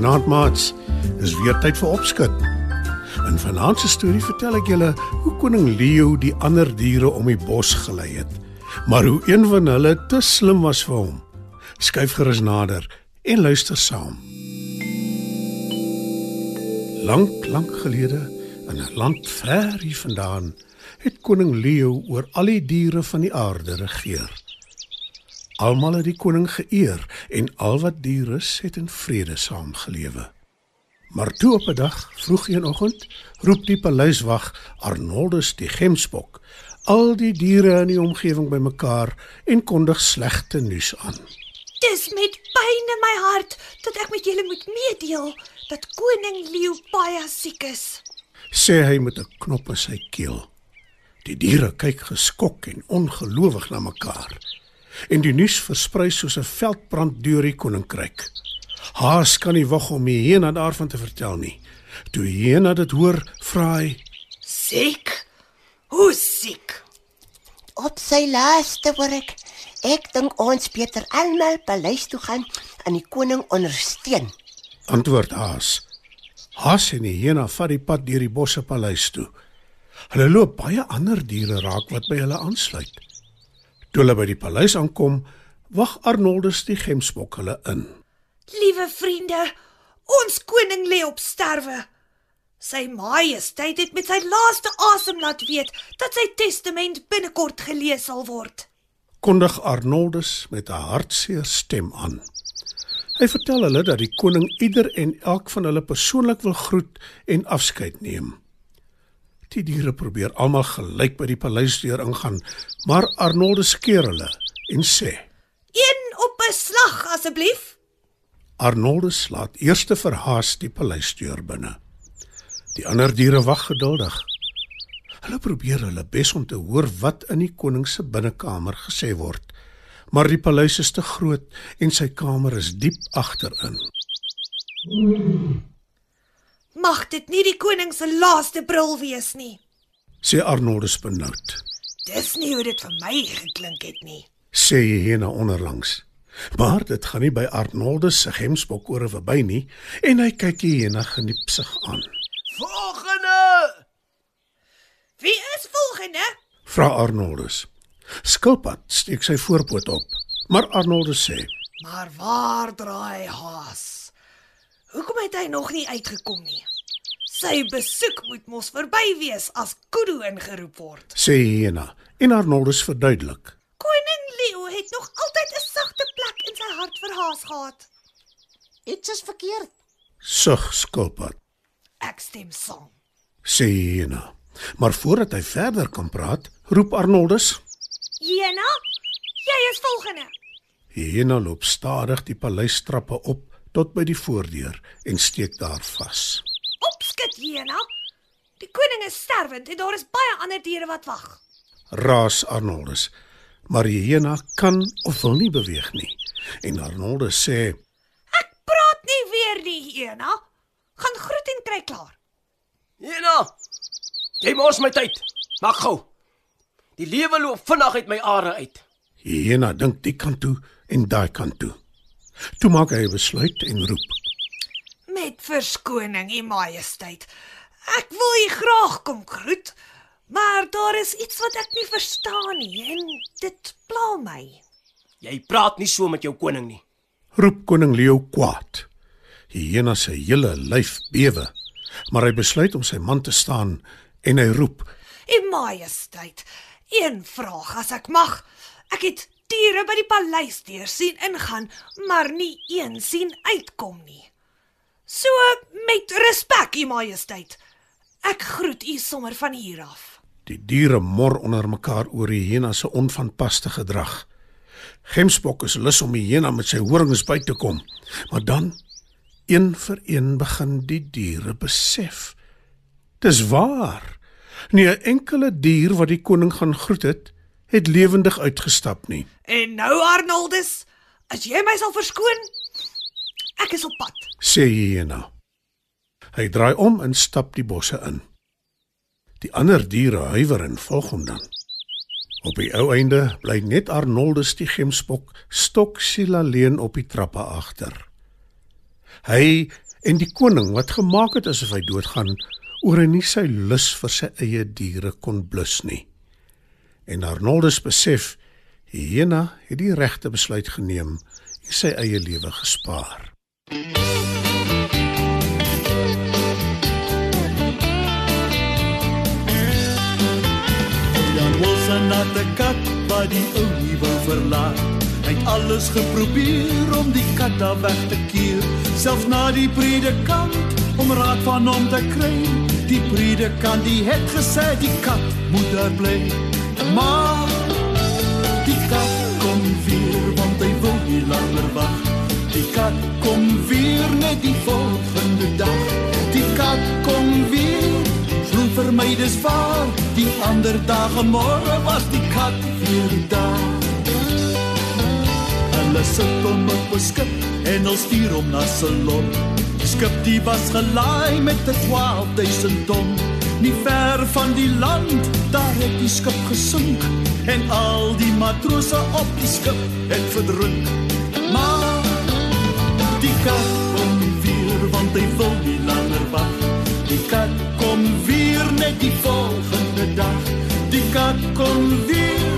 Goeienaand maats. Dis weer tyd vir opskud. In vanaand se storie vertel ek julle hoe koning Leo die ander diere om die bos gelei het, maar hoe een van hulle te slim was vir hom. Skyf gerus nader en luister saam. Lank, lank gelede in 'n land ver hier vandaan, het koning Leo oor al die diere van die aarde regeer. Almal het die koning geëer en al wat diere is, het in vrede saamgelewe. Maar toe op 'n dag, vroeg een oggend, roep die paleiswag Arnoldus die gemsbok al die diere in die omgewing bymekaar en kondig slegte nuus aan. Dis met pyn in my hart dat ek met julle moet meedeel dat koning Leo baie siek is. Sê hy met 'n knop in sy keel. Die diere kyk geskok en ongelowig na mekaar. En die nuus versprei soos 'n veldbrand deur die koninkryk. Haas kan nie wag om Hyena daarvan te vertel nie. Toe Hyena dit hoor, vra hy: Siek? Hoe siek? Op sy laaste werk. Ek dink ons Pieter almal paleis toe gaan en die koning ondersteun. Antwoord Haas. Haas en Hyena vat die pad deur die bosse paleis toe. Hulle loop baie ander diere raak wat by hulle aansluit. Toe hulle by die paleis aankom, wag Arnoldus die gemsbok hulle in. Liewe vriende, ons koning lê op sterwe. Sy majesteit het met sy laaste asem laat weet dat sy testament binnekort gelees sal word. Kondig Arnoldus met 'n hartseer stem aan. Hy vertel hulle dat die koning ieder en elk van hulle persoonlik wil groet en afskeid neem. Die diere probeer almal gelyk by die paleisdeur ingaan, maar Arnoldus keer hulle en sê: Een op 'n slag asseblief. Arnoldus laat eerste verhaas die paleisdeur binne. Die ander diere wag geduldig. Hulle probeer hulle bes om te hoor wat in die koning se binnekamer gesê word, maar die paleis is te groot en sy kamer is diep agterin. Mag dit nie die koning se laaste brul wees nie. Sê Arnoldus benoud. Dis nie hoe dit vir my geklink het nie. Sê Hyena onderlangs. Maar dit gaan nie by Arnoldus se gemsbok oor verby nie en hy kyk Hyena geniepsig aan. Volgende! Wie is volgende? Vra Arnoldus. Skilpad steek sy voorpoot op, maar Arnoldus sê: Maar waar draai Haas? Hoekom het hy nog nie uitgekom nie? Sy besoek moet mos verby wees as Kudu ingeroep word. Sê Hyena en Arnoldus verduidelik. Koning Leo het nog altyd 'n sagte plek in sy hart vir Haas gehad. Iets is verkeerd. Sug Skilpad. Ek stem saam. Sê Hyena. Maar voordat hy verder kan praat, roep Arnoldus. Jena, jy is volgende. Hyena loop stadig die paleistrappe op tot by die voordeur en steek daar vas. Opskit Jena. Die koning is sterwend en daar is baie ander diere wat wag. Raas Arnoldus. Maar Hyena kan of wil nie beweeg nie. En Arnoldus sê: Ek praat nie weer nie, Jena. Gaan groet en kry klaar. Jena. Jy mors my tyd. Maak gou. Die lewe loop vinnig uit my are uit. Hyena dink die kant toe en daai kant toe. Toe maak hy 'n besluit en roep: Met verskoning, U Majesteit. Ek wil U graag kom groet, maar daar is iets wat ek nie verstaan nie en dit pla my. Jy praat nie so met jou koning nie. Roep koning Leo kwaad. Hyena se hele lyf bewe, maar hy besluit om sy man te staan en hy roep: U Majesteit, een vraag as ek mag. Ek het diere by die paleis deur sien ingaan, maar nie een sien uitkom nie. So met respek, U Majesteit. Ek groet u sommer van hier af. Die diere mor onder mekaar oor die hyena se onvanpaste gedrag. Gemsbok is lus om die hyena met sy horings by te kom. Maar dan een vir een begin die diere besef. Dis waar. Nie 'n enkele dier wat die koning gaan groet het, het lewendig uitgestap nie. En nou Arnoldus, as jy my sal verskoon, ek is op pad. sê hyena. Hy draai om en stap die bosse in. Die ander diere huiwer en volg hom dan. Op die ou einde bly net Arnoldus die gemsbok stoksiel alleen op die trappe agter. Hy en die koning wat gemaak het asof hy doodgaan, oor hy nie sy lus vir sy eie diere kon blus nie. En Arnoldus besef hyena het die regte besluit geneem en sy eie lewe gespaar. Jan was 'n natte kat wat die ou nie wou verlaat. Hy het alles geprobeer om die kat daar weg te keer, selfs na die predikant om raad van hom te kry. Die predikant het gesê die kat moet daar bly. Maar die kat kom weer want hy wil nie langer wag. Die kat kom weer net die volgende dag. Die kat kom weer Glo vir my dis waar Die ander dae môre was die kat weer daar Hulle sit hom op 'n skip en hulle stuur hom na Ceylon Die skip die was gelaai met 'n 12000 ton Nie ver van die land daar het die skip gesink En al die matrose op die skip het verdrink Maar die kat kom weer want hy wil nie langer wag Die kat kom weer net die volgende dag. Die kat kom weer.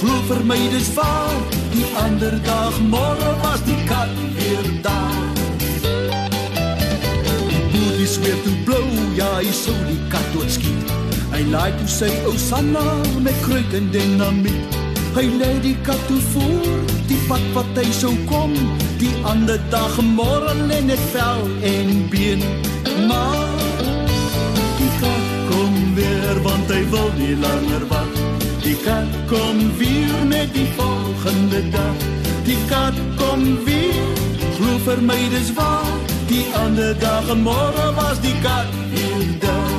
Glo vir my dis waar. Die ander dag môre was die kat weer daar. Die boer die sweer toe blou, ja, hy sou die kat doodskiet. Hy laai toe sy ou Sanna met kruit en dinamiet. Hy lê die kat toe voor, die pad wat hy sou kom. Die ander dag môre lê net vel en been. Maar Die kat kom weer want hy wil nie langer wag. Die kat kom weer net die volgende dag. Die kat kom weer. Glo vir my dis waar. Die ander dag en môre was die kat weer daar.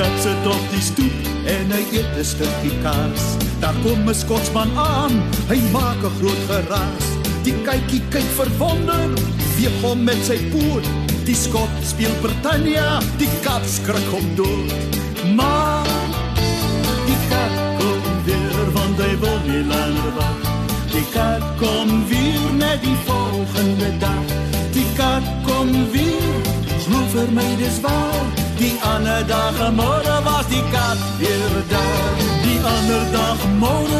Kat sit op die stoep en hy eet 'n stukkie kaas. Daar kom 'n skotsman aan. Hy maak 'n groot geraas. Die kykie kyk verwonder, weeg hom met sy poot. Die skot speel Britannia, die kat skrik hom dood. Maar die kat kom weer want hy wil nie langer wag. Die kat kom weer net die volgende dag. Die kat kom weer, glo vir my dis waar. Die ander dag môre was die kat weer daar. Die ander dag môre